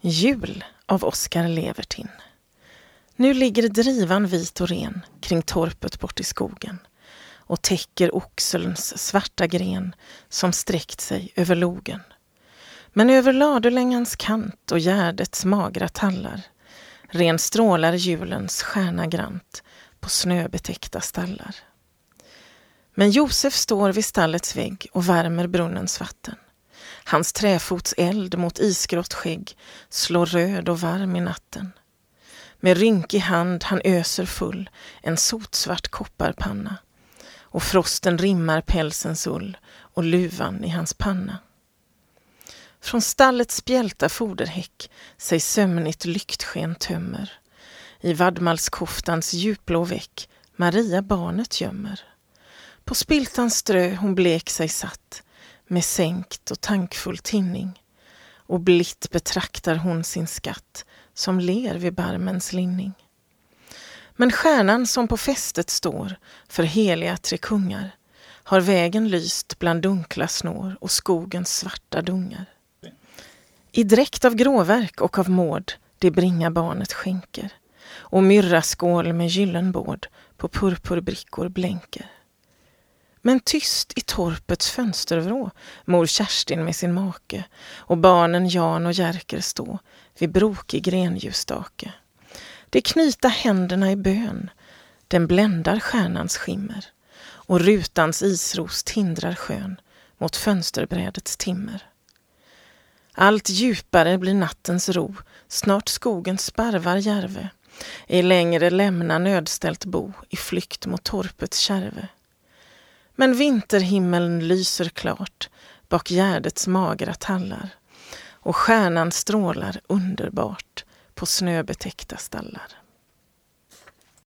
Jul av Oskar Levertin. Nu ligger drivan vit och ren kring torpet bort i skogen och täcker oxelns svarta gren som sträckt sig över logen. Men över ladulängans kant och gärdets magra tallar ren strålar julens stjärna grant på snöbetäckta stallar. Men Josef står vid stallets vägg och värmer brunnens vatten. Hans träfots eld mot isgrått skägg slår röd och varm i natten. Med rynkig hand han öser full en sotsvart kopparpanna och frosten rimmar pälsens ull och luvan i hans panna. Från stallets spjälta foderhäck sig sömnigt lyktsken tömmer. I vadmalskoftans djupblå väck Maria barnet gömmer. På spiltans strö hon blek sig satt med sänkt och tankfull tinning och blitt betraktar hon sin skatt som ler vid barmens linning. Men stjärnan som på fästet står för heliga tre kungar har vägen lyst bland dunkla snår och skogens svarta dungar. I dräkt av gråverk och av mård det bringa barnet skänker och myrraskål med gyllenbård på purpurbrickor blänker. Men tyst i torpets fönstervrå mor Kerstin med sin make och barnen Jan och Jerker stå vid brokig grenljusstake. De knyta händerna i bön, den bländar stjärnans skimmer och rutans isros tindrar skön mot fönsterbrädets timmer. Allt djupare blir nattens ro, snart skogen sparvar järve, ej längre lämna nödställt bo i flykt mot torpets kärve. Men vinterhimmeln lyser klart bak gärdets magra tallar och stjärnan strålar underbart på snöbetäckta stallar.